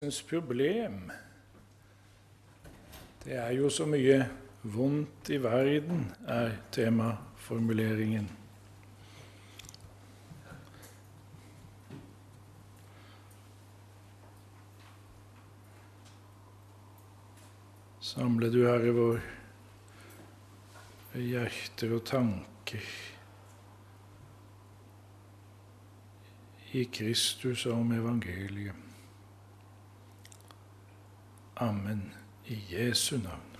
Problem. Det er jo så mye vondt i verden, er temaformuleringen. Samle du, Herre vår, hjerter og tanker i Kristus om evangeliet. Amen. I Jesu navn.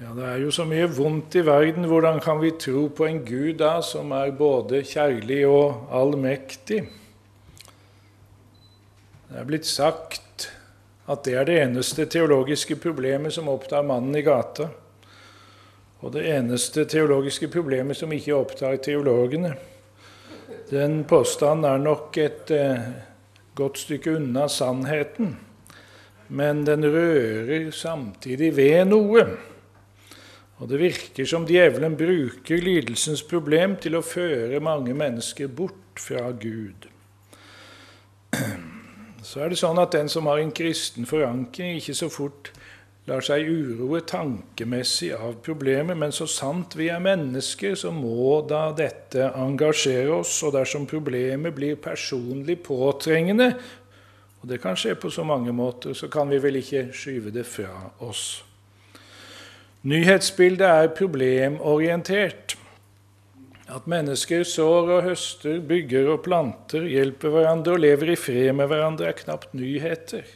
Ja, Det er jo så mye vondt i verden. Hvordan kan vi tro på en Gud da som er både kjærlig og allmektig? Det er blitt sagt at det er det eneste teologiske problemet som opptar mannen i gata. Og det eneste teologiske problemet som ikke opptar teologene. Den påstanden er nok et eh, godt stykke unna sannheten, men den rører samtidig ved noe. Og det virker som djevelen bruker lidelsens problem til å føre mange mennesker bort fra Gud. Så er det sånn at den som har en kristen forankring, ikke så fort lar seg uroe tankemessig av problemet, men så sant vi er mennesker, så må da dette engasjere oss. Og dersom problemet blir personlig påtrengende, og det kan skje på så mange måter, så kan vi vel ikke skyve det fra oss. Nyhetsbildet er problemorientert. At mennesker sår og høster, bygger og planter, hjelper hverandre og lever i fred med hverandre, er knapt nyheter.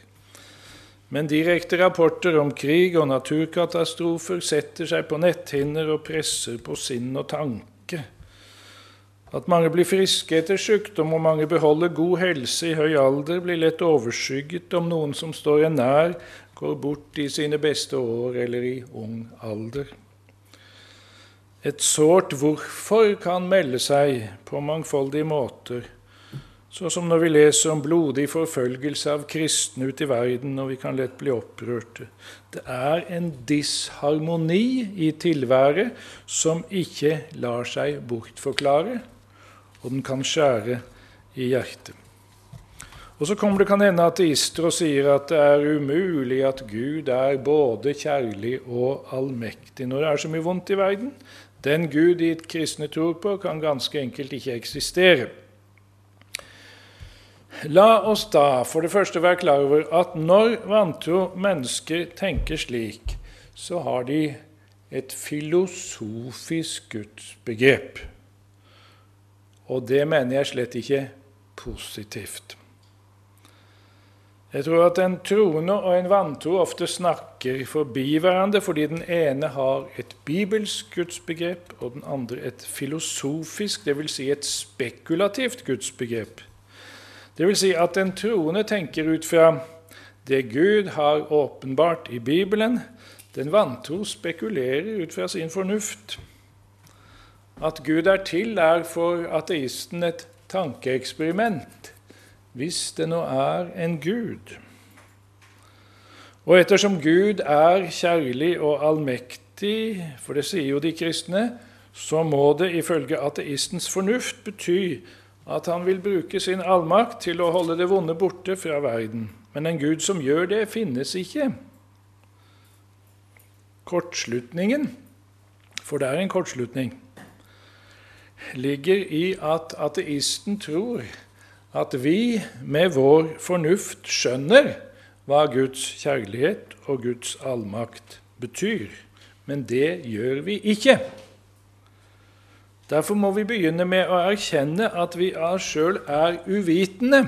Men direkte rapporter om krig og naturkatastrofer setter seg på netthinner og presser på sinn og tanke. At mange blir friske etter sykdom og mange beholder god helse i høy alder, blir lett overskygget om noen som står en nær, går bort i sine beste år eller i ung alder. Et sårt hvorfor kan melde seg på mangfoldige måter så som når vi leser om blodig forfølgelse av kristne ute i verden, og vi kan lett bli opprørte. Det er en disharmoni i tilværet som ikke lar seg bortforklare, og den kan skjære i hjertet. Og Så kommer det kan hende ateister og sier at det er umulig at Gud er både kjærlig og allmektig når det er så mye vondt i verden. Den Gud de kristne tror på, kan ganske enkelt ikke eksistere. La oss da for det første være klar over at når vantro mennesker tenker slik, så har de et filosofisk gudsbegrep. Og det mener jeg slett ikke positivt. Jeg tror at en troende og en vantro ofte snakker forbi hverandre fordi den ene har et bibelsk gudsbegrep, og den andre et filosofisk, dvs. Si et spekulativt gudsbegrep. Det vil si at den troende tenker ut fra det Gud har åpenbart i Bibelen. Den vantro spekulerer ut fra sin fornuft. At Gud er til, er for ateisten et tankeeksperiment, hvis det nå er en Gud. Og ettersom Gud er kjærlig og allmektig, for det sier jo de kristne, så må det ifølge ateistens fornuft bety at han vil bruke sin allmakt til å holde det vonde borte fra verden. Men en Gud som gjør det, finnes ikke. Kortslutningen, for det er en kortslutning, ligger i at ateisten tror at vi med vår fornuft skjønner hva Guds kjærlighet og Guds allmakt betyr. Men det gjør vi ikke. Derfor må vi begynne med å erkjenne at vi av sjøl er uvitende,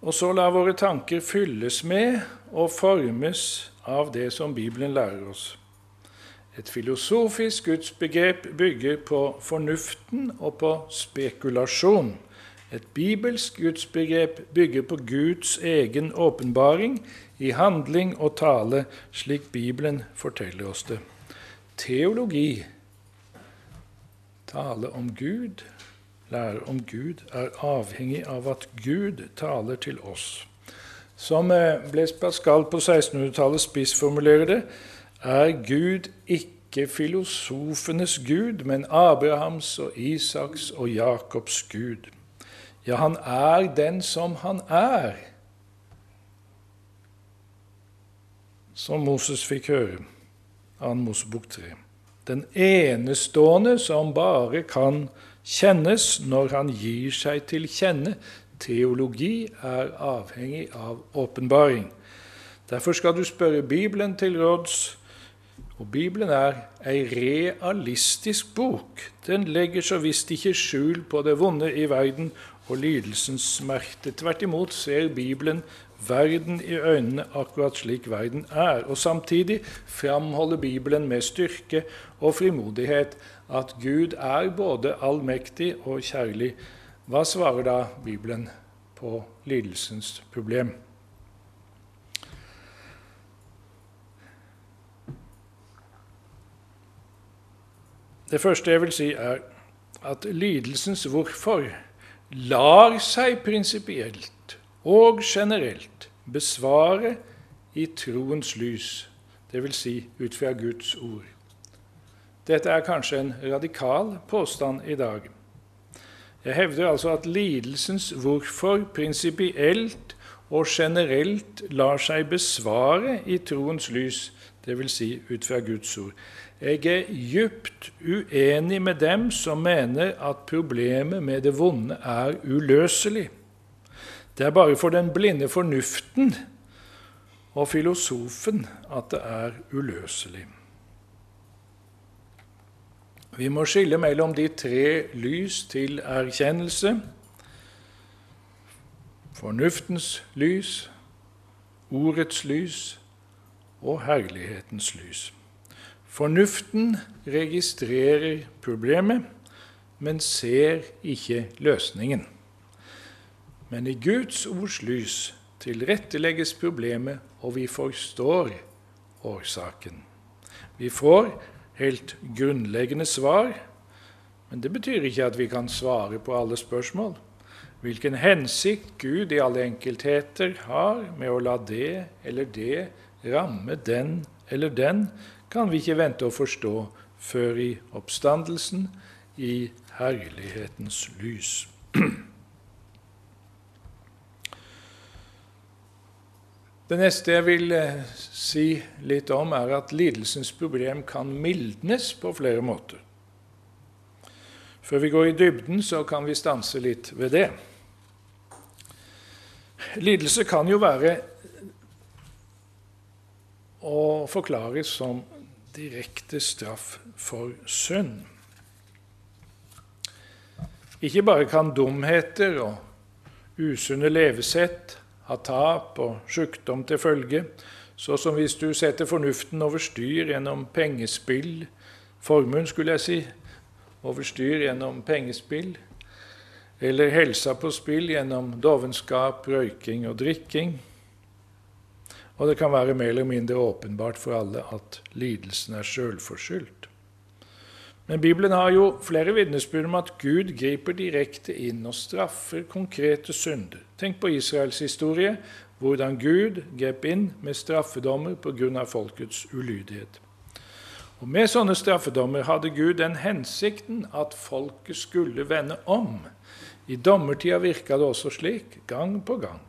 og så la våre tanker fylles med og formes av det som Bibelen lærer oss. Et filosofisk gudsbegrep bygger på fornuften og på spekulasjon. Et bibelsk gudsbegrep bygger på Guds egen åpenbaring i handling og tale, slik Bibelen forteller oss det. Teologi Tale om Gud, lære om Gud, er avhengig av at Gud taler til oss. Som eh, Blaise Pascal på 1600-tallet spissformulerer det, er Gud ikke filosofenes Gud, men Abrahams og Isaks og Jakobs Gud. Ja, han er den som han er, som Moses fikk høre, 2. Mosebok 3. Den enestående som bare kan kjennes når han gir seg til kjenne. Teologi er avhengig av åpenbaring. Derfor skal du spørre Bibelen til råds. Og Bibelen er ei realistisk bok. Den legger så visst ikke skjul på det vonde i verden og lidelsens smerte. Tvert imot ser Bibelen verden i øynene akkurat slik verden er. Og samtidig framholder Bibelen med styrke og frimodighet at Gud er både allmektig og kjærlig. Hva svarer da Bibelen på lidelsens problem? Det første jeg vil si, er at lidelsens hvorfor lar seg prinsipielt og generelt besvare i troens lys, dvs. Si ut fra Guds ord. Dette er kanskje en radikal påstand i dag. Jeg hevder altså at lidelsens hvorfor prinsipielt og generelt lar seg besvare i troens lys, dvs. Si ut fra Guds ord. Jeg er djupt uenig med dem som mener at problemet med det vonde er uløselig. Det er bare for den blinde fornuften og filosofen at det er uløselig. Vi må skille mellom de tre lys til erkjennelse. Fornuftens lys, ordets lys og herlighetens lys. Fornuften registrerer problemet, men ser ikke løsningen. Men i Guds ords lys tilrettelegges problemet, og vi forstår årsaken. Vi får helt grunnleggende svar, men det betyr ikke at vi kan svare på alle spørsmål. Hvilken hensikt Gud i alle enkeltheter har med å la det eller det ramme den eller den, kan vi ikke vente å forstå før i oppstandelsen, i herlighetens lys. Det neste jeg vil eh, si litt om, er at lidelsens problem kan mildnes på flere måter. Før vi går i dybden, så kan vi stanse litt ved det. Lidelse kan jo være å forklares som direkte straff for synd. Ikke bare kan dumheter og usunne levesett ha tap og sykdom til følge, så som hvis du setter fornuften over styr gjennom pengespill, formuen skulle jeg si, over styr gjennom pengespill, eller helsa på spill gjennom dovenskap, røyking og drikking. Og det kan være mer eller mindre åpenbart for alle at lidelsen er sjølforskyldt. Men Bibelen har jo flere vitnesbyrd om at Gud griper direkte inn og straffer konkrete synder. Tenk på Israels historie, hvordan Gud grep inn med straffedommer pga. folkets ulydighet. Og Med sånne straffedommer hadde Gud den hensikten at folket skulle vende om. I dommertida virka det også slik, gang på gang.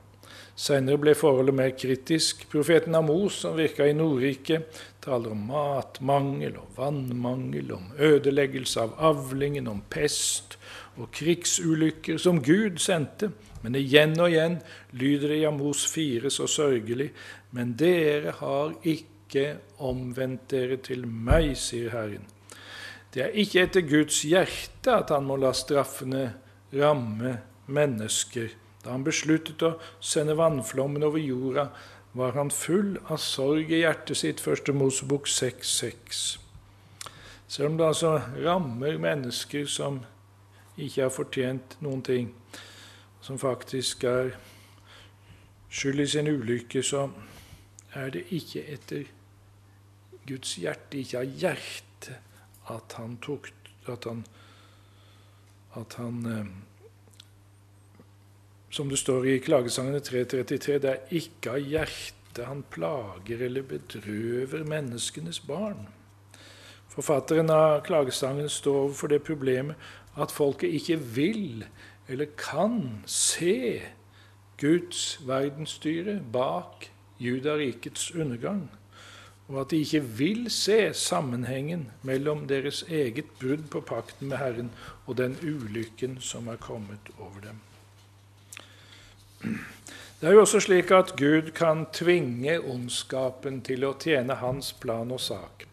Senere ble forholdet mer kritisk. Profeten Amos, som virka i Nordriket, taler om matmangel og vannmangel, om ødeleggelse av avlingen, om pest og krigsulykker som Gud sendte. Men igjen og igjen lyder det i Amos 4 så sørgelig. Men dere har ikke omvendt dere til meg, sier Herren. Det er ikke etter Guds hjerte at han må la straffene ramme mennesker da han besluttet å sende vannflommen over jorda, var han full av sorg i hjertet sitt, første Mosebok 6,6. Selv om det altså rammer mennesker som ikke har fortjent noen ting, som faktisk er skyld i sin ulykke, så er det ikke etter Guds hjerte, ikke av hjertet, at han tok at han, at han eh, som det står i Klagesangene 333, det er ikke av hjertet han plager eller bedrøver menneskenes barn. Forfatteren av klagesangen står overfor det problemet at folket ikke vil eller kan se Guds verdensstyre bak Judarikets undergang, og at de ikke vil se sammenhengen mellom deres eget brudd på pakten med Herren og den ulykken som er kommet over dem. Det er jo også slik at Gud kan tvinge ondskapen til å tjene hans plan og sak.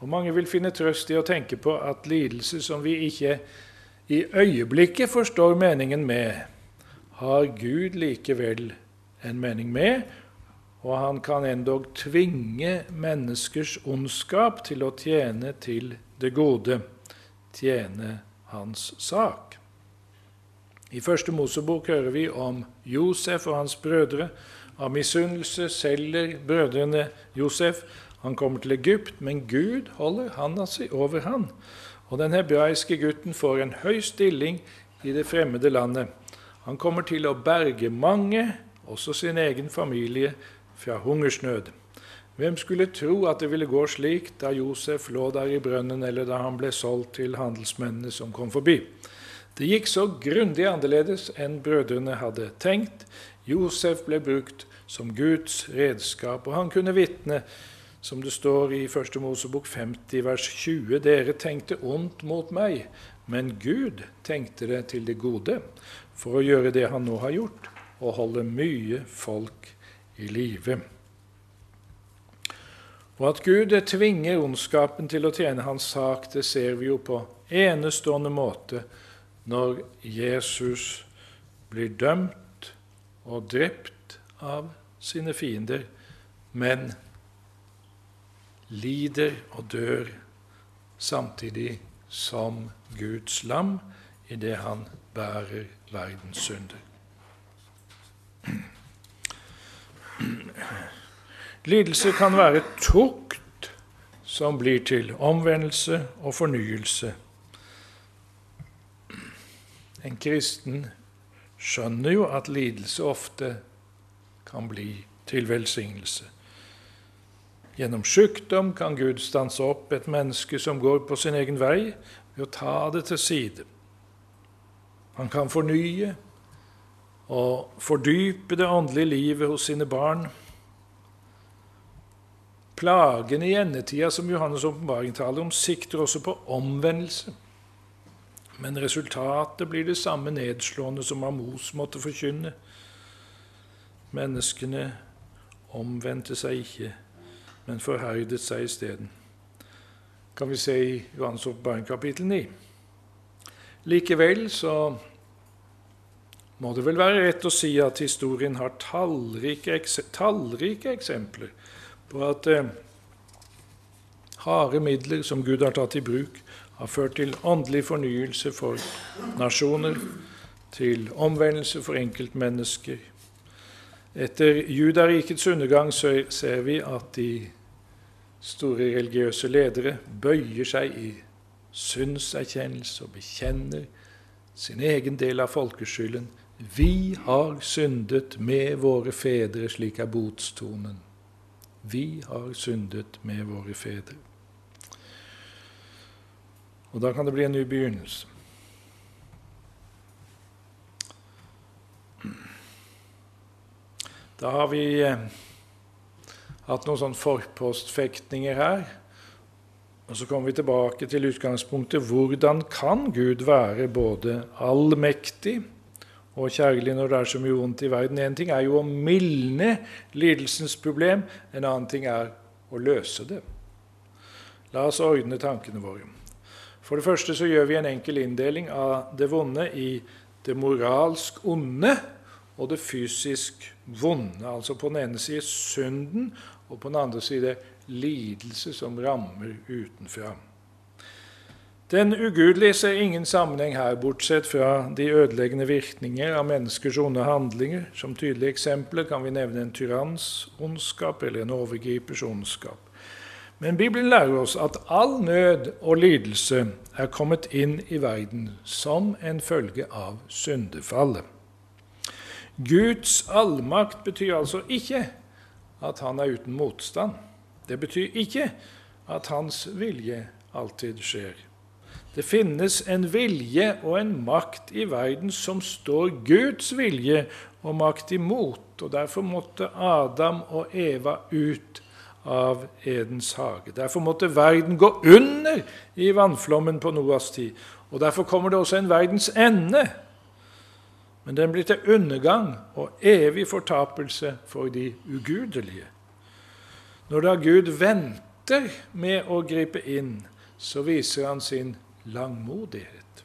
Og Mange vil finne trøst i å tenke på at lidelse som vi ikke i øyeblikket forstår meningen med, har Gud likevel en mening med, og han kan endog tvinge menneskers ondskap til å tjene til det gode, tjene hans sak. I Første Mosebok hører vi om Josef og hans brødre. Av misunnelse selger brødrene Josef. Han kommer til Egypt, men Gud holder handa si over han. Og den hebraiske gutten får en høy stilling i det fremmede landet. Han kommer til å berge mange, også sin egen familie, fra hungersnød. Hvem skulle tro at det ville gå slik da Josef lå der i brønnen, eller da han ble solgt til handelsmennene som kom forbi? Det gikk så grundig annerledes enn brødrene hadde tenkt. Josef ble brukt som Guds redskap, og han kunne vitne som det står i 1. Mosebok 50, vers 20.: Dere tenkte ondt mot meg, men Gud tenkte det til det gode, for å gjøre det han nå har gjort, og holde mye folk i live. Og at Gud tvinger ondskapen til å tjene hans sak, det ser vi jo på enestående måte når Jesus blir dømt og drept av sine fiender, men lider og dør samtidig som Guds lam idet han bærer verdens synder. Lidelse kan være tukt som blir til omvendelse og fornyelse. En kristen skjønner jo at lidelse ofte kan bli til velsignelse. Gjennom sykdom kan Gud stanse opp et menneske som går på sin egen vei, ved å ta det til side. Han kan fornye og fordype det åndelige livet hos sine barn. Plagene i endetida som Johannes' åpenbaring taler om, sikter også på omvendelse. Men resultatet blir det samme nedslående som Amos måtte forkynne. Menneskene omvendte seg ikke men forherdet seg isteden. Kan vi se i Johans åpenbaring kapittel 9. Likevel så må det vel være rett å si at historien har tallrike, tallrike eksempler på at eh, harde midler som Gud har tatt i bruk, har ført til åndelig fornyelse for nasjoner, til omvendelse for enkeltmennesker, etter Judarikets undergang ser vi at de store religiøse ledere bøyer seg i syndserkjennelse og bekjenner sin egen del av folkeskylden. Vi har syndet med våre fedre, slik er botstonen. Vi har syndet med våre fedre. Og da kan det bli en ny begynnelse. Da har vi eh, hatt noen sånn forpostfektninger her. Og så kommer vi tilbake til utgangspunktet. Hvordan kan Gud være både allmektig og kjærlig når det er så mye vondt i verden? Én ting er jo å mildne lidelsens problem, en annen ting er å løse det. La oss ordne tankene våre. For det første så gjør vi en enkel inndeling av det vonde i det moralsk onde og det fysisk vonde. Altså på den ene side synden, og på den andre side lidelse som rammer utenfra. Den ugudelige ser ingen sammenheng her, bortsett fra de ødeleggende virkninger av menneskers onde handlinger. Som tydelige eksempler kan vi nevne en tyranns ondskap eller en overgripers ondskap. Men Bibelen lærer oss at all nød og lidelse er kommet inn i verden som en følge av syndefallet. Guds allmakt betyr altså ikke at han er uten motstand. Det betyr ikke at hans vilje alltid skjer. Det finnes en vilje og en makt i verden som står Guds vilje og makt imot. og Derfor måtte Adam og Eva ut av Edens hage. Derfor måtte verden gå under i vannflommen på Noas tid. Og Derfor kommer det også en verdens ende. Men den blir til undergang og evig fortapelse for de ugudelige. Når da Gud venter med å gripe inn, så viser han sin langmodighet.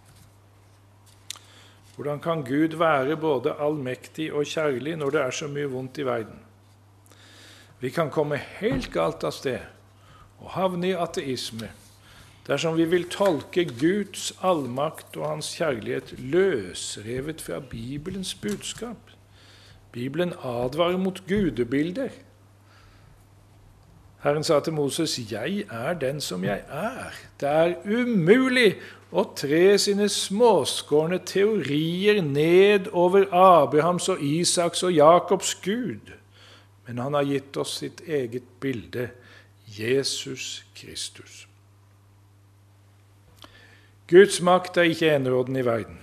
Hvordan kan Gud være både allmektig og kjærlig når det er så mye vondt i verden? Vi kan komme helt galt av sted og havne i ateisme dersom vi vil tolke Guds allmakt og Hans kjærlighet løsrevet fra Bibelens budskap. Bibelen advarer mot gudebilder. Herren sa til Moses, 'Jeg er den som jeg er'. Det er umulig å tre sine småskårne teorier ned over Abrahams og Isaks og Jakobs Gud. Men han har gitt oss sitt eget bilde, Jesus Kristus. Guds makt er ikke enerådende i verden,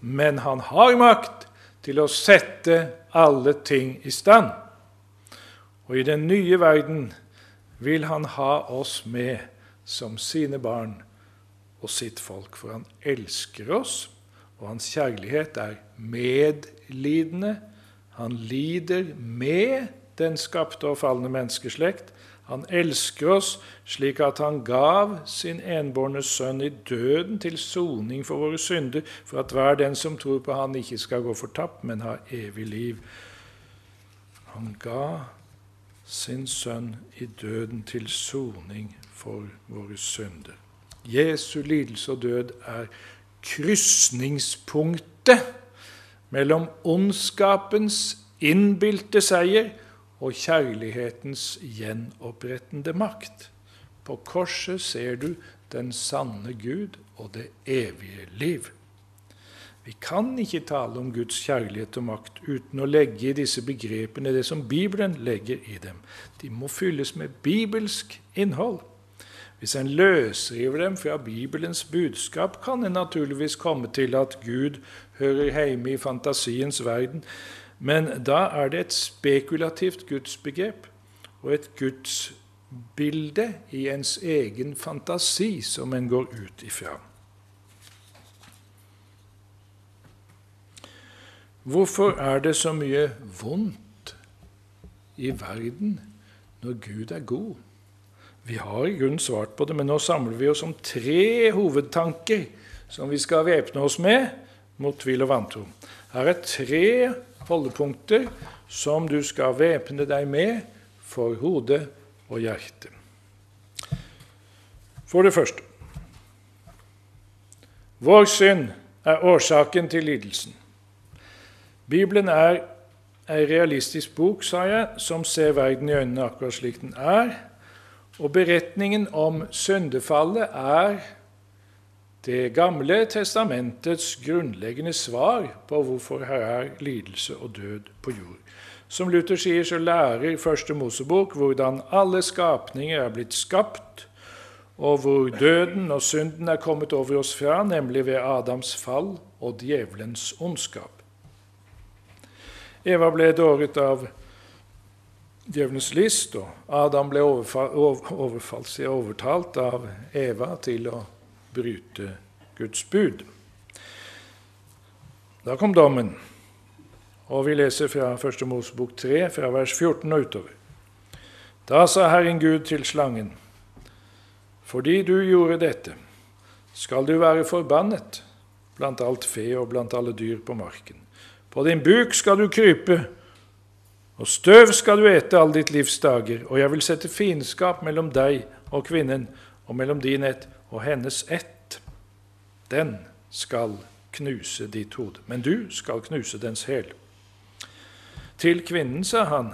men han har makt til å sette alle ting i stand. Og i den nye verden vil han ha oss med som sine barn og sitt folk, for han elsker oss, og hans kjærlighet er medlidende. Han lider med den skapte og falne menneskeslekt. Han elsker oss slik at han gav sin enbårne sønn i døden til soning for våre synder, for at hver den som tror på han ikke skal gå fortapt, men ha evig liv. Han ga sin sønn i døden til soning for våre synder. Jesu lidelse og død er krysningspunktet mellom ondskapens innbilte seier og kjærlighetens gjenopprettende makt. På korset ser du den sanne Gud og det evige liv. Vi kan ikke tale om Guds kjærlighet og makt uten å legge i disse begrepene det som Bibelen legger i dem. De må fylles med bibelsk innhold. Hvis en løsriver dem fra Bibelens budskap, kan en naturligvis komme til at Gud hører hjemme i fantasiens verden, men da er det et spekulativt gudsbegrep og et gudsbilde i ens egen fantasi som en går ut ifra. Hvorfor er det så mye vondt i verden når Gud er god? Vi har i grunnen svart på det, men nå samler vi oss om tre hovedtanker som vi skal væpne oss med mot tvil og vantro. Her er tre holdepunkter som du skal væpne deg med for hode og hjerte. For det første Vår synd er årsaken til lidelsen. Bibelen er ei realistisk bok, sa jeg, som ser verden i øynene akkurat slik den er. Og beretningen om syndefallet er Det gamle testamentets grunnleggende svar på hvorfor her er lidelse og død på jord. Som Luther sier, så lærer Første Mosebok hvordan alle skapninger er blitt skapt, og hvor døden og synden er kommet over oss fra, nemlig ved Adams fall og djevelens ondskap. Eva ble dåret av djevelens list, og Adam ble overfalt, overtalt av Eva til å bryte Guds bud. Da kom dommen, og vi leser fra 1. Mosebok 3, fra vers 14 og utover. Da sa Herren Gud til slangen, fordi du gjorde dette, skal du være forbannet blant alt fe og blant alle dyr på marken. På din buk skal du krype, og støv skal du ete all ditt livs dager, og jeg vil sette fiendskap mellom deg og kvinnen, og mellom din ett og hennes ett. Den skal knuse ditt hode, men du skal knuse dens hæl. Til kvinnen sa han,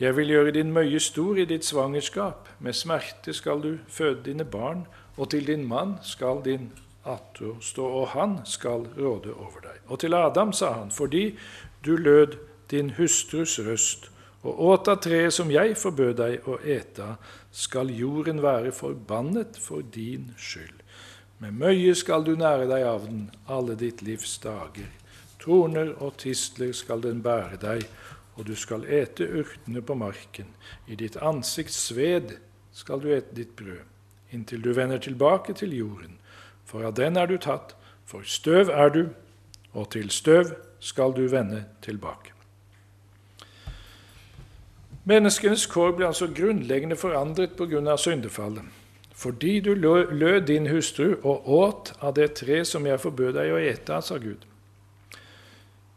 jeg vil gjøre din møye stor i ditt svangerskap, med smerte skal du føde dine barn, og til din mann skal din atter stå, og han skal råde over deg. Og til Adam sa han, fordi du lød din hustrus røst og åt av treet som jeg forbød deg å ete, skal jorden være forbannet for din skyld. Med møye skal du nære deg av den alle ditt livs dager. Torner og tistler skal den bære deg, og du skal ete urtene på marken. I ditt ansikts sved skal du ete ditt brød, inntil du vender tilbake til jorden. For av den er du tatt, for støv er du, og til støv skal du vende tilbake. Menneskenes kår ble altså grunnleggende forandret pga. syndefallet. Fordi du lød din hustru og åt av det tre som jeg forbød deg å ete, sa Gud.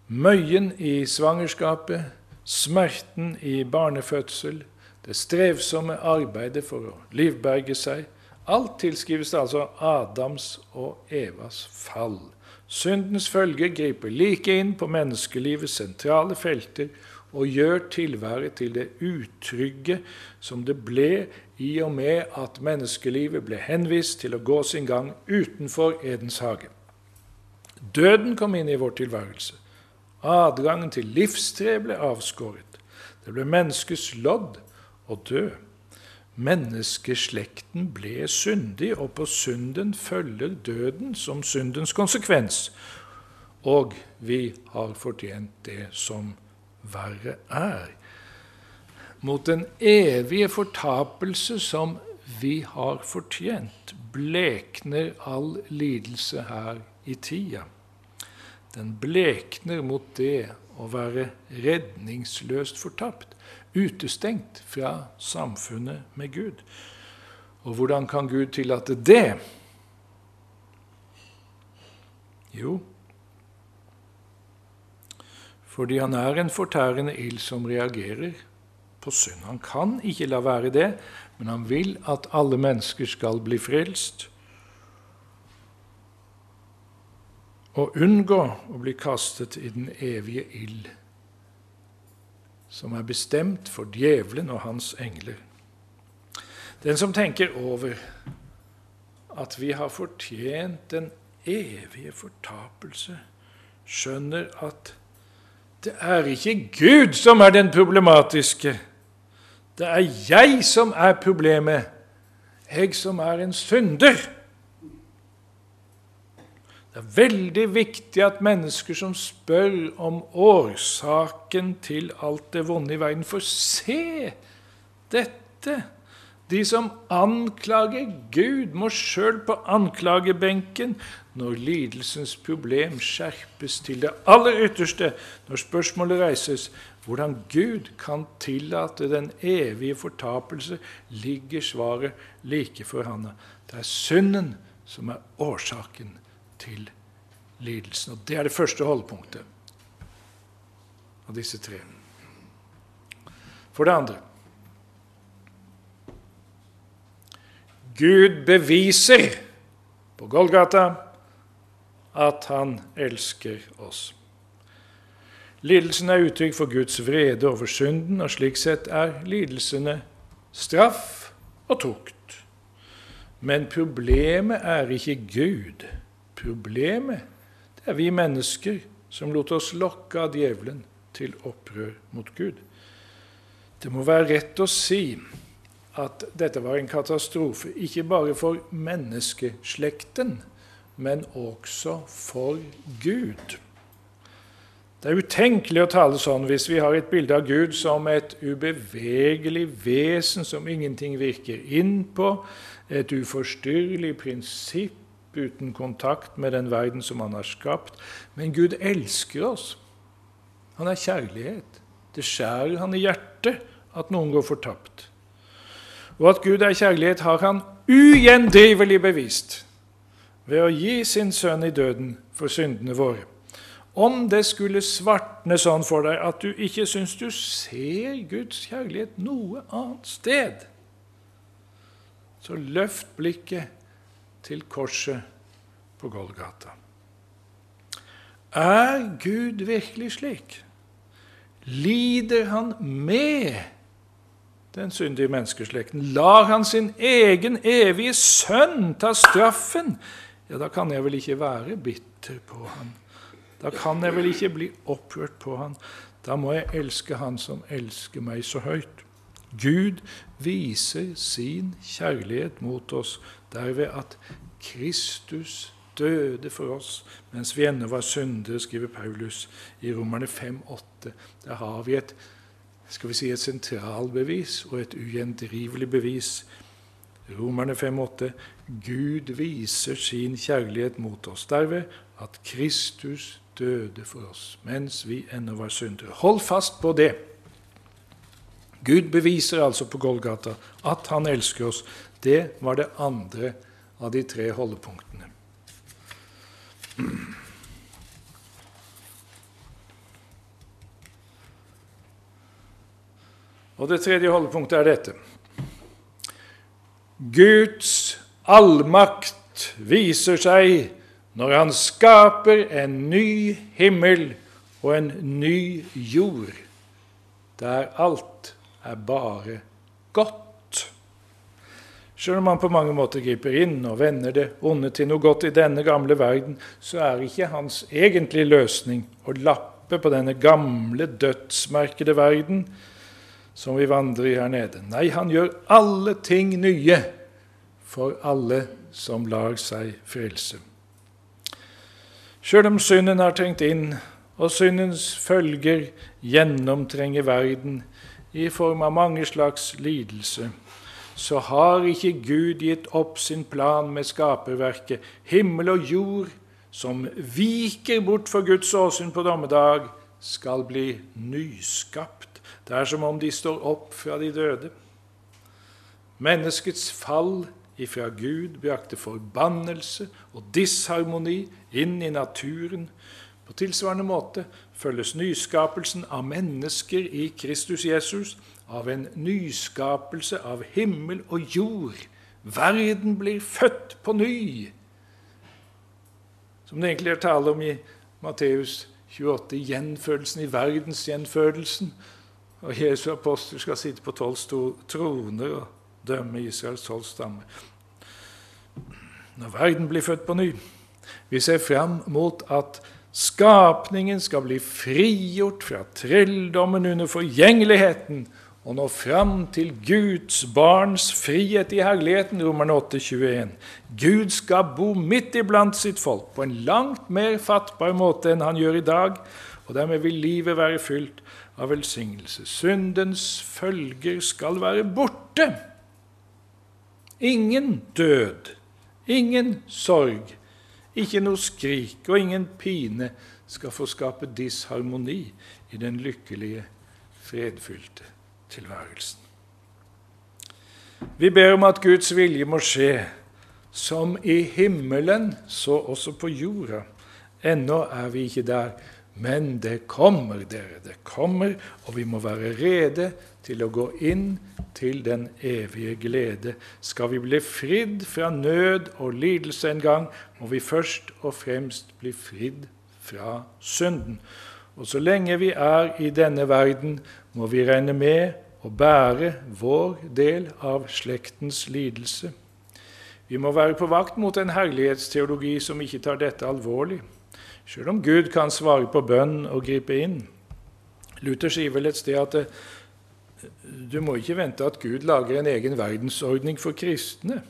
Møyen i svangerskapet, smerten i barnefødsel, det strevsomme arbeidet for å livberge seg, alt tilskrives altså Adams og Evas fall. Syndens følge griper like inn på menneskelivets sentrale felter og gjør tilværet til det utrygge som det ble i og med at menneskelivet ble henvist til å gå sin gang utenfor Edens hage. Døden kom inn i vår tilværelse. Adgangen til livstre ble avskåret. Det ble menneskets lodd å dø. Menneskeslekten ble syndig, og på synden følger døden som syndens konsekvens. Og vi har fortjent det som verre er. Mot den evige fortapelse som vi har fortjent, blekner all lidelse her i tida. Den blekner mot det å være redningsløst fortapt, utestengt fra samfunnet med Gud. Og hvordan kan Gud tillate det? Jo, fordi han er en fortærende ild som reagerer på synd. Han kan ikke la være det, men han vil at alle mennesker skal bli frelst og unngå å bli kastet i den evige ild, som er bestemt for djevelen og hans engler. Den som tenker over at vi har fortjent den evige fortapelse, skjønner at det er ikke Gud som er den problematiske. Det er jeg som er problemet. Jeg som er en synder. Det er veldig viktig at mennesker som spør om årsaken til alt det vonde i verden, får se dette. De som anklager Gud, må sjøl på anklagebenken når lidelsens problem skjerpes til det aller ytterste, når spørsmålet reises hvordan Gud kan tillate den evige fortapelse, ligger svaret like for handa. Det er synden som er årsaken til lidelsen. Og Det er det første holdepunktet av disse tre. For det andre Gud beviser på Golgata at han elsker oss. Lidelsen er uttrykk for Guds vrede over synden, og slik sett er lidelsene straff og tukt. Men problemet er ikke Gud. Problemet det er vi mennesker som lot oss lokke av djevelen til opprør mot Gud. Det må være rett å si at dette var en katastrofe, ikke bare for menneskeslekten, men også for Gud. Det er utenkelig å tale sånn hvis vi har et bilde av Gud som et ubevegelig vesen som ingenting virker inn på, et uforstyrrelig prinsipp uten kontakt med den verden som han har skapt. Men Gud elsker oss. Han er kjærlighet. Det skjærer han i hjertet at noen går fortapt. Og at Gud er kjærlighet, har han ugjendrivelig bevist ved å gi sin sønn i døden for syndene våre. Om det skulle svartne sånn for deg at du ikke syns du ser Guds kjærlighet noe annet sted, så løft blikket til korset på Golgata. Er Gud virkelig slik? Lider han med den syndige menneskeslekten? Lar han sin egen evige sønn ta straffen ja, da kan jeg vel ikke være bitter på han. Da kan jeg vel ikke bli opprørt på han. Da må jeg elske han som elsker meg så høyt. Gud viser sin kjærlighet mot oss derved at Kristus døde for oss mens vi ennå var syndere, skriver Paulus i Romerne 5,8. Der har vi et, skal vi si, et sentralbevis og et ugjendrivelig bevis. Romerne 5,8.: Gud viser sin kjærlighet mot oss derved at Kristus døde for oss mens vi ennå var syndere. Hold fast på det. Gud beviser altså på Golgata at han elsker oss. Det var det andre av de tre holdepunktene. Og det tredje holdepunktet er dette. Guds allmakt viser seg når han skaper en ny himmel og en ny jord, der alt er bare godt. Selv om han på mange måter griper inn og vender det onde til noe godt i denne gamle verden, så er ikke hans egentlige løsning å lappe på denne gamle, dødsmerkede verden som vi vandrer i her nede. Nei, han gjør alle ting nye for alle som lar seg frelse. Sjøl om synden har trengt inn, og syndens følger gjennomtrenger verden i form av mange slags lidelse, så har ikke Gud gitt opp sin plan med skaperverket. Himmel og jord, som viker bort for Guds åsyn på dommedag, skal bli nyskapt. Det er som om de står opp fra de døde. Menneskets fall ifra Gud brakte forbannelse og disharmoni inn i naturen. På tilsvarende måte følges nyskapelsen av mennesker i Kristus Jesus av en nyskapelse av himmel og jord. Verden blir født på ny. Som det egentlig er tale om i Matteus 28, gjenfødelsen i verdensgjenfødelsen. Og Jesu apostel skal sitte på tolv troner og dømme Israels tolv stammer. Når verden blir født på ny. Vi ser fram mot at skapningen skal bli frigjort fra trelldommen under forgjengeligheten og nå fram til Guds barns frihet i herligheten, Romerne 8, 21. Gud skal bo midt iblant sitt folk på en langt mer fattbar måte enn han gjør i dag, og dermed vil livet være fylt av velsignelse. Syndens følger skal være borte. Ingen død, ingen sorg, ikke noe skrik og ingen pine skal få skape disharmoni i den lykkelige, fredfylte tilværelsen. Vi ber om at Guds vilje må skje, som i himmelen, så også på jorda. Ennå er vi ikke der, men det kommer, dere. Det kommer, og vi må være rede til å gå inn til den evige glede. Skal vi bli fridd fra nød og lidelse en gang, må vi først og fremst bli fridd fra synden. Og så lenge vi er i denne verden, må vi regne med å bære vår del av slektens lidelse. Vi må være på vakt mot en herlighetsteologi som ikke tar dette alvorlig, selv om Gud kan svare på bønn og gripe inn. Luther sier vel et sted at det, du må ikke vente at Gud lager en egen verdensordning for kristne.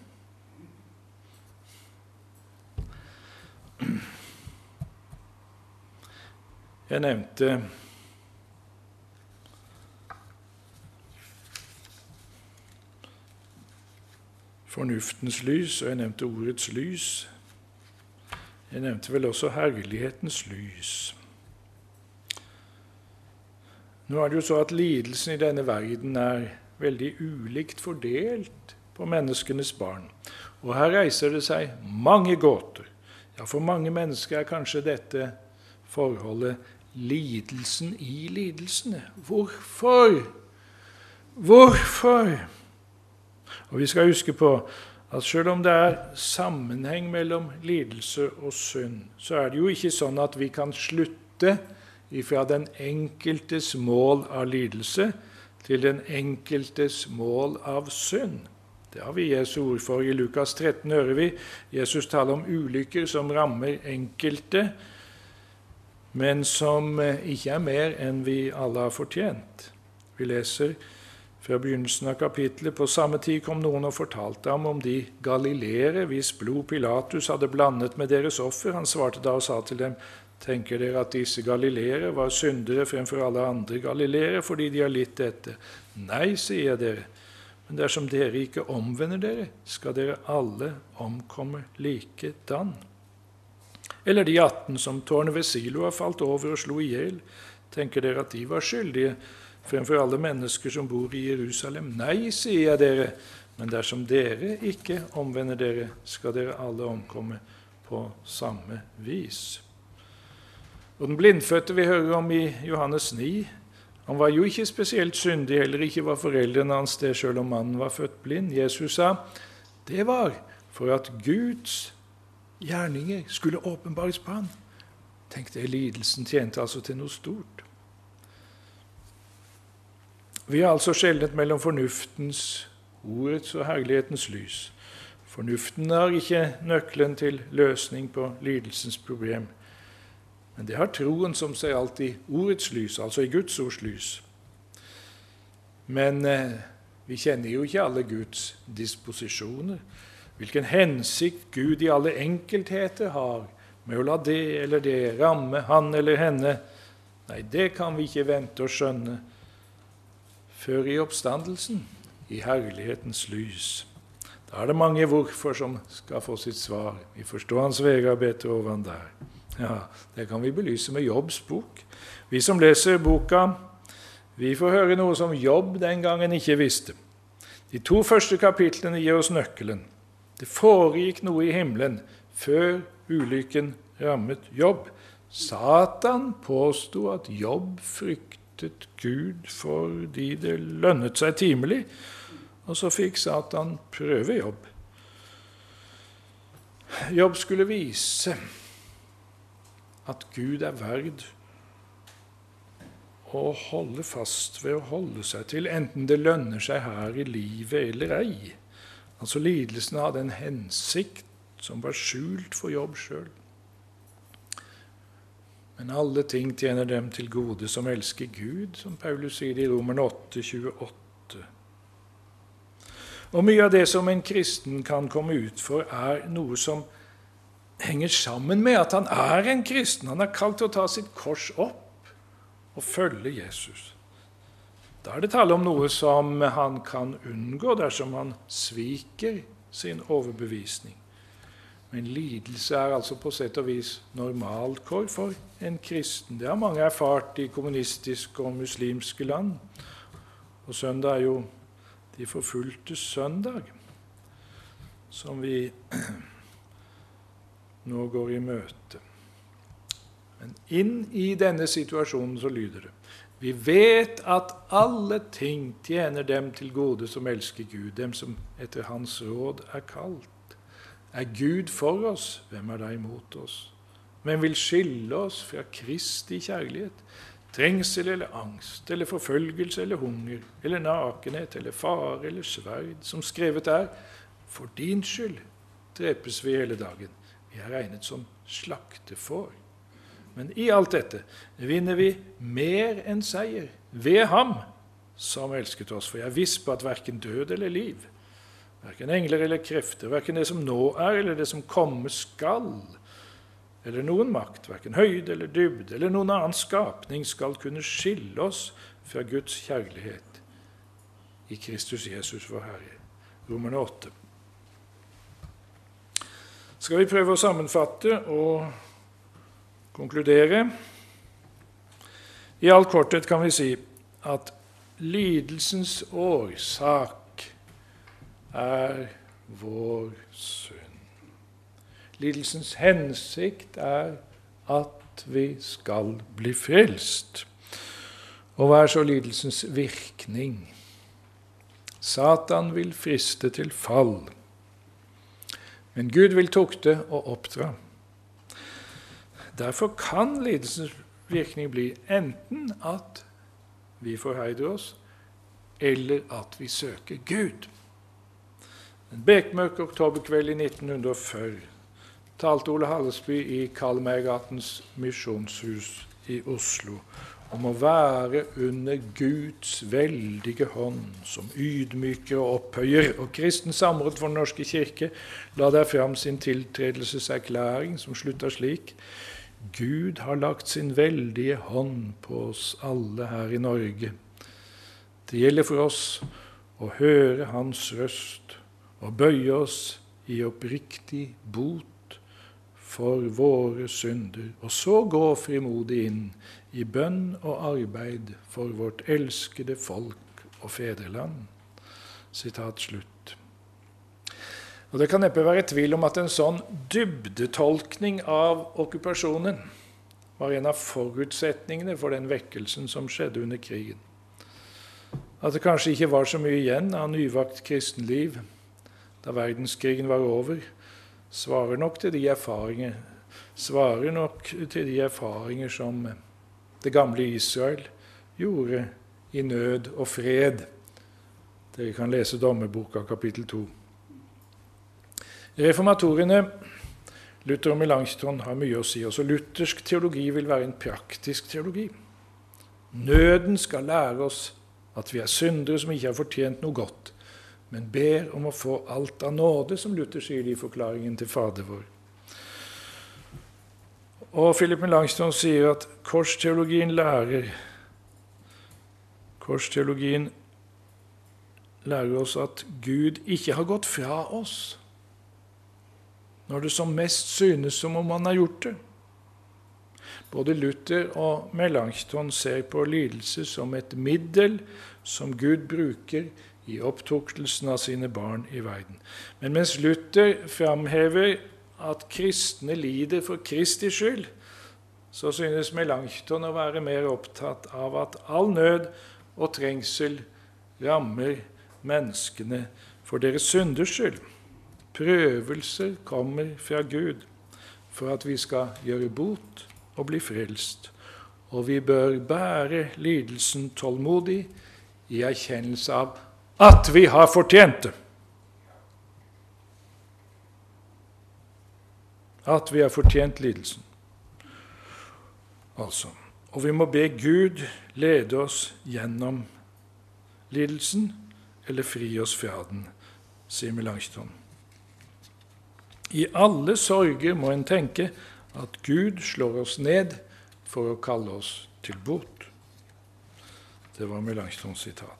Jeg nevnte fornuftens lys, og jeg nevnte ordets lys. Jeg nevnte vel også herlighetens lys. Nå er det jo så at lidelsen i denne verden er veldig ulikt fordelt på menneskenes barn. Og her reiser det seg mange gåter. Ja, for mange mennesker er kanskje dette forholdet lidelsen i lidelsene. Hvorfor? Hvorfor? Og vi skal huske på at selv om det er sammenheng mellom lidelse og synd, så er det jo ikke sånn at vi kan slutte ifra den enkeltes mål av lidelse til den enkeltes mål av synd. Det har vi Jesu ord for. I Lukas 13 hører vi Jesus tale om ulykker som rammer enkelte, men som eh, ikke er mer enn vi alle har fortjent. Vi leser fra begynnelsen av kapittelet. På samme tid kom noen og fortalte ham om de galileere hvis blod Pilatus hadde blandet med deres offer. Han svarte da og sa til dem, tenker dere at disse galileere var syndere fremfor alle andre galileere fordi de har litt dette? Nei, sier jeg dere. Men dersom dere ikke omvender dere, skal dere alle omkomme likedan. Eller de 18 som tårnet ved Silo har falt over og slo i hjel. Tenker dere at de var skyldige fremfor alle mennesker som bor i Jerusalem? Nei, sier jeg dere, men dersom dere ikke omvender dere, skal dere alle omkomme på samme vis. Og Den blindfødte vi hører om i Johannes 9, han var jo ikke spesielt syndig, heller ikke var foreldrene hans det, selv om mannen var født blind. Jesus sa det var for at Guds gjerninger skulle åpenbares på han. Tenk det, lidelsen tjente altså til noe stort. Vi har altså skjelnet mellom fornuftens, ordets og herlighetens lys. Fornuften har ikke nøkkelen til løsning på lidelsens problem. Men det har troen som ser alt i ordets lys, altså i Guds ords lys. Men eh, vi kjenner jo ikke alle Guds disposisjoner. Hvilken hensikt Gud i alle enkeltheter har med å la det eller det ramme han eller henne. Nei, det kan vi ikke vente å skjønne før i oppstandelsen, i herlighetens lys. Da er det mange hvorfor som skal få sitt svar. Vi forstår hans veier bedre ovan der. Ja, Det kan vi belyse med Jobbs bok. Vi som leser boka, vi får høre noe som Jobb den gangen ikke visste. De to første kapitlene gir oss nøkkelen. Det foregikk noe i himmelen før ulykken rammet Jobb. Satan påsto at Jobb fryktet fryktet Gud fordi det lønnet seg timelig. Og så fikk Satan prøvejobb. Jobb skulle vise at Gud er verd å holde fast ved å holde seg til, enten det lønner seg her i livet eller ei. Altså Lidelsen hadde en hensikt som var skjult for Jobb sjøl. Men alle ting tjener dem til gode som elsker Gud, som Paulus sier i Romerne 8, 28. Og mye av det som en kristen kan komme ut for, er noe som henger sammen med at han er en kristen. Han er kalt til å ta sitt kors opp og følge Jesus. Da er det tale om noe som han kan unngå dersom han sviker sin overbevisning. Men lidelse er altså på sett og vis normalkår for en kristen. Det har mange erfart i kommunistiske og muslimske land. Og søndag er jo de forfulgtes søndag, som vi nå går i møte. Men inn i denne situasjonen så lyder det Vi vet at alle ting tjener dem til gode som elsker Gud, dem som etter Hans råd er kalt. Er Gud for oss, hvem er da imot oss? Men vil skille oss fra Kristi kjærlighet? Trengsel eller angst eller forfølgelse eller hunger eller nakenhet eller fare eller sverd, som skrevet er, for din skyld drepes vi hele dagen. Vi er regnet som slaktefår. Men i alt dette vinner vi mer enn seier ved Ham som elsket oss. For jeg er viss på at verken død eller liv, Verken engler eller krefter, verken det som nå er, eller det som komme skal, eller noen makt, verken høyde eller dybde eller noen annen skapning skal kunne skille oss fra Guds kjærlighet i Kristus Jesus, vår Herre. Romerne 8. Skal vi prøve å sammenfatte og konkludere? I all korthet kan vi si at lidelsens årsak er vår synd. Lidelsens hensikt er at vi skal bli frelst. Og hva er så lidelsens virkning? Satan vil friste til fall, men Gud vil tukte og oppdra. Derfor kan lidelsens virkning bli enten at vi forherder oss, eller at vi søker Gud. En bekmørk oktoberkveld i 1940 talte Ole Hallesby i Karlmeigatens misjonshus i Oslo om å være under Guds veldige hånd, som ydmyker og opphøyer. Og Kristen Samråd for Den norske kirke la der fram sin tiltredelseserklæring, som slutta slik. Gud har lagt sin veldige hånd på oss alle her i Norge. Det gjelder for oss å høre Hans røst og bøye oss i oppriktig bot for våre synder, og så gå frimodig inn i bønn og arbeid for vårt elskede folk og fedreland. Sitat slutt. Og Det kan neppe være tvil om at en sånn dybdetolkning av okkupasjonen var en av forutsetningene for den vekkelsen som skjedde under krigen. At det kanskje ikke var så mye igjen av nyvakt kristenliv da verdenskrigen var over, svarer nok til de erfaringer svarer nok til de erfaringer som det gamle Israel gjorde i nød og fred. Dere kan lese Dommerboka kapittel 2. Reformatorene Luther og Melanchthon har mye å si. Også luthersk teologi vil være en praktisk teologi. Nøden skal lære oss at vi er syndere som ikke har fortjent noe godt men ber om å få alt av nåde, som Luther sier i forklaringen til Fader vår. Og Philip Melanchthon sier at korsteologien lærer Korsteologien lærer oss at Gud ikke har gått fra oss når det som mest synes som om han har gjort det. Både Luther og Melanchthon ser på lidelse som et middel som Gud bruker i opptuktelsen av sine barn i verden. Men mens Luther framhever at kristne lider for Kristi skyld, så synes Melanchthon å være mer opptatt av at all nød og trengsel rammer menneskene for deres synders skyld. Prøvelser kommer fra Gud for at vi skal gjøre bot og bli frelst. Og vi bør bære lidelsen tålmodig i erkjennelse av at vi har fortjent det. At vi har fortjent lidelsen. Altså. Og vi må be Gud lede oss gjennom lidelsen, eller fri oss fra den, sier Melanchthon. I alle sorger må en tenke at Gud slår oss ned for å kalle oss til bot. Det var Melanchthons sitat.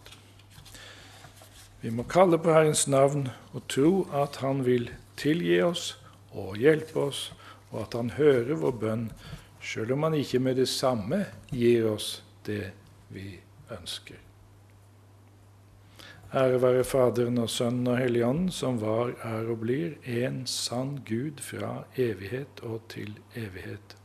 Vi må kalle på Herrens navn og tro at Han vil tilgi oss og hjelpe oss, og at Han hører vår bønn, sjøl om Han ikke med det samme gir oss det vi ønsker. Ære være Faderen og Sønnen og Helligånden, som var, er og blir en sann Gud fra evighet og til evighet.